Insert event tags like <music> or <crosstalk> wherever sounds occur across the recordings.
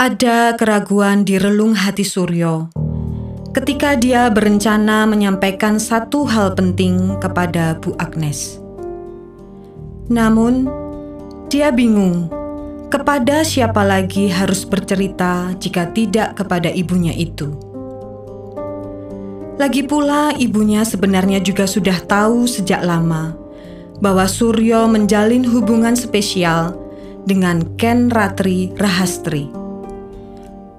Ada keraguan di relung hati Suryo ketika dia berencana menyampaikan satu hal penting kepada Bu Agnes. Namun, dia bingung kepada siapa lagi harus bercerita jika tidak kepada ibunya itu. Lagi pula, ibunya sebenarnya juga sudah tahu sejak lama bahwa Suryo menjalin hubungan spesial dengan Ken Ratri Rahastri,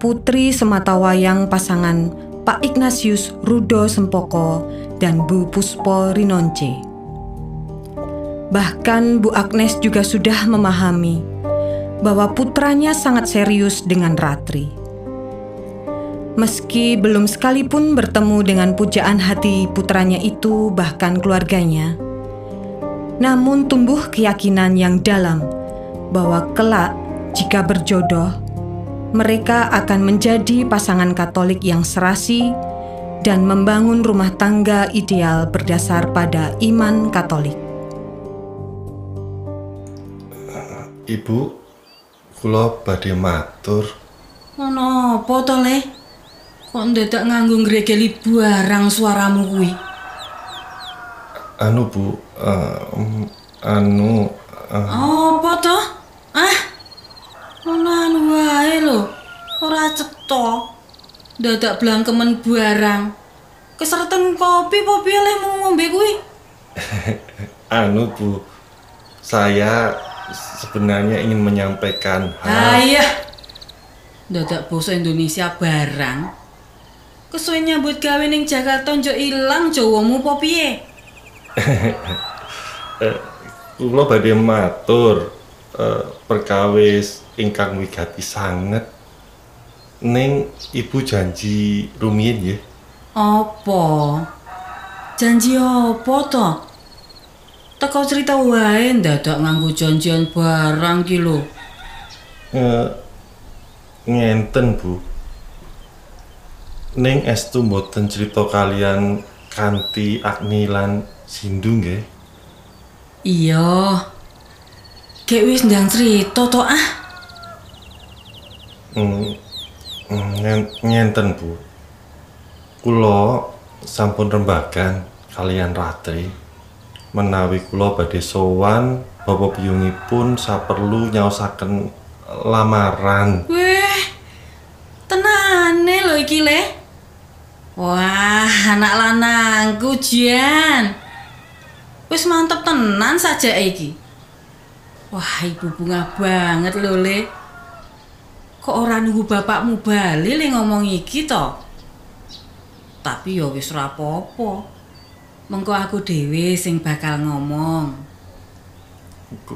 putri sematawayang pasangan Pak Ignatius Rudo Sempoko dan Bu Puspo Rinonce. Bahkan Bu Agnes juga sudah memahami bahwa putranya sangat serius dengan Ratri. Meski belum sekalipun bertemu dengan pujaan hati putranya itu bahkan keluarganya, namun tumbuh keyakinan yang dalam bahwa kelak jika berjodoh, mereka akan menjadi pasangan Katolik yang serasi dan membangun rumah tangga ideal berdasar pada iman Katolik. Ibu, kula badhe matur. Ono apa to, Le? Kok ndadak nganggo ngregeli barang suaramu kuwi? Anu, Bu, mm, anu eh, Apa to? Ono anu wae lho. Ora cetha. Dadak blangkemen barang. Keserten kopi apa piye ngombe kuwi? <laughs> anu, Bu. Saya sebenarnya ingin menyampaikan hal iya. Dadak basa Indonesia barang. Kesuwen nyambut gawe ning Jakarta njuk ilang Jawamu apa piye? <laughs> kula badhe matur eh, perkawis ingkang wigati sanget. Ning Ibu janji rumiyin nggih. Apa? Janji apa to? Teko cerita wae ndadak nganggo janjian barang ki lho. Eh, ngenten Bu. Ning estu mboten cerita kalian kanthi Agni lan Sindu nggih. Iya. Kayak wis ndang cerita to ah. Hmm, hmm, ngen- ngenten Bu. Kula sampun rembagan kalian Ratri. Menawi kula badhe sowan bapa biyungipun saperlu nyaosaken lamaran. Weh. Tenane lho iki le. Wah, anak lanangku Jan. Wis mantep tenan saja iki. Wah, ibu bunga banget lho, Le. Kok ora nunggu bapakmu bali le ngomong iki to? Tapi ya wis ora apa-apa. Mengko aku dhewe sing bakal ngomong.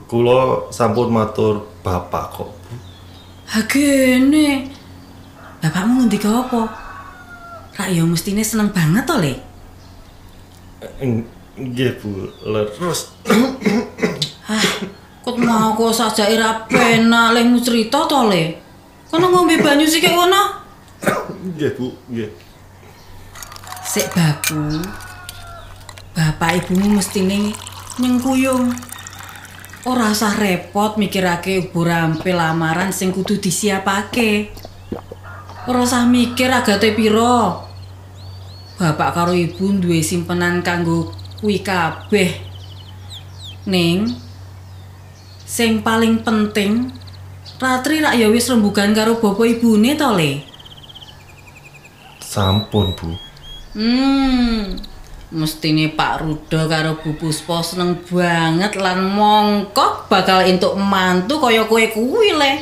Kula sampun matur bapak kok. Bu. Ha gene. Bapakmu ngendika apa? Rak ya mestine seneng banget to, Le. Eng- Nggih Bu, leres. Hah, kok mau kok saja ira penak lemu cerita to, Le. Kono ngombe banyu sih kayak ngono. Nggih Bu, nggih. Sik baku. Bapak ibumu mestine nyengkuyung. Ora usah repot mikirake ubur rampe lamaran sing kudu disiapake. Ora usah mikir agate piro. Bapak karo ibu duwe simpenan kanggo kuwi kabeh. Ning sing paling penting Ratri rak ya wis rembugan karo bapak ibune to, Le. Sampun Bu. Hmm, mestine Pak Rudo karo Bu Puspo seneng banget lan mongkok bakal entuk mantu kaya kowe kuwi le.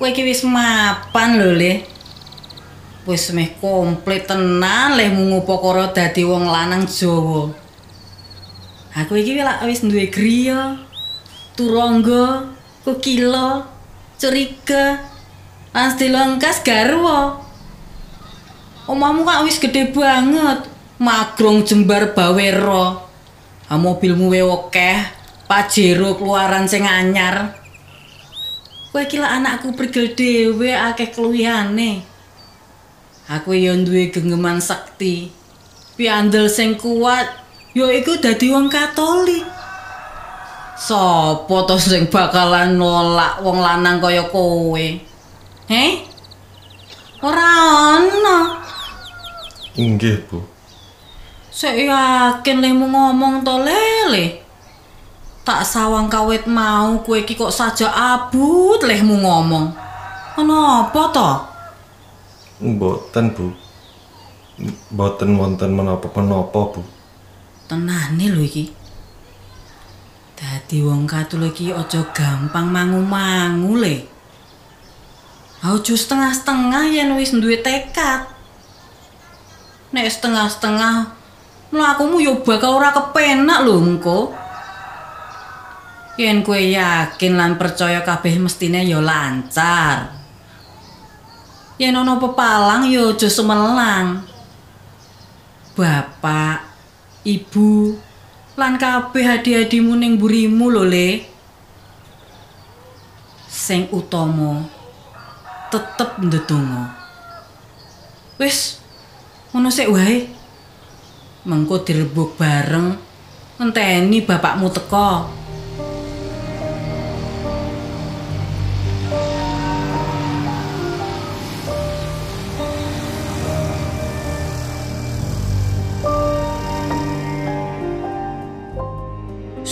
Kowe iki wis mapan lho le. Wis meh komplit tenan le mungu pokoro dadi wong lanang Jawa. Aku iki lak wis duwe griya, turangga, kukila, curiga, lan dilengkas garwa. Omahmu kan wis gede banget. Magrong jembar bawero. Ha mobilmu wae akeh. Pajero keluaran sing anyar. Kowe iki lak anakku prigel dhewe akeh keluwihane. Aku ya duwe genggeman sekti. Piandel sing kuat yaiku dadi wong Katolik. Sopo to sing bakalan nolak wong lanang kaya kowe? Heh? Ora ana. Inggih, Bu. Sik yakin lemu ngomong to lele. Tak sawang kawet mau kowe iki kok saja abut lehmu ngomong. Ana apa to? Mboten, Bu. Mboten wonten menapa-menapa, Bu. Tenane lho iki. Dadi wong katul iki aja gampang mangu-mangu le. Aja setengah-setengah yen wis duwe tekad. Nek setengah-setengah mlakumu yo bakal ora kepenak lho engko. Yen kowe yakin lan percaya kabeh mestine ya lancar. Yen ana pepalang ya aja semelang. Bapak, Ibu, lan kabeh adi-adimu ning burimu lho, Le. Sing utama tetep ndedonga. Wis, ngono sik wae. Mengko direbuk bareng ngenteni bapakmu teko.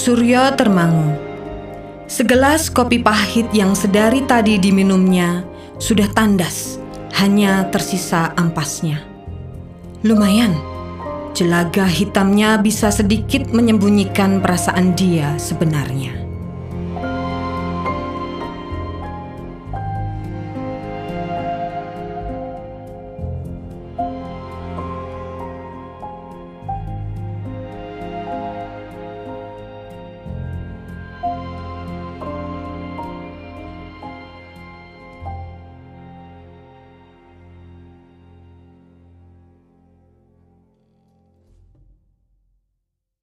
Suryo termangu. Segelas kopi pahit yang sedari tadi diminumnya sudah tandas, hanya tersisa ampasnya. Lumayan, jelaga hitamnya bisa sedikit menyembunyikan perasaan dia sebenarnya.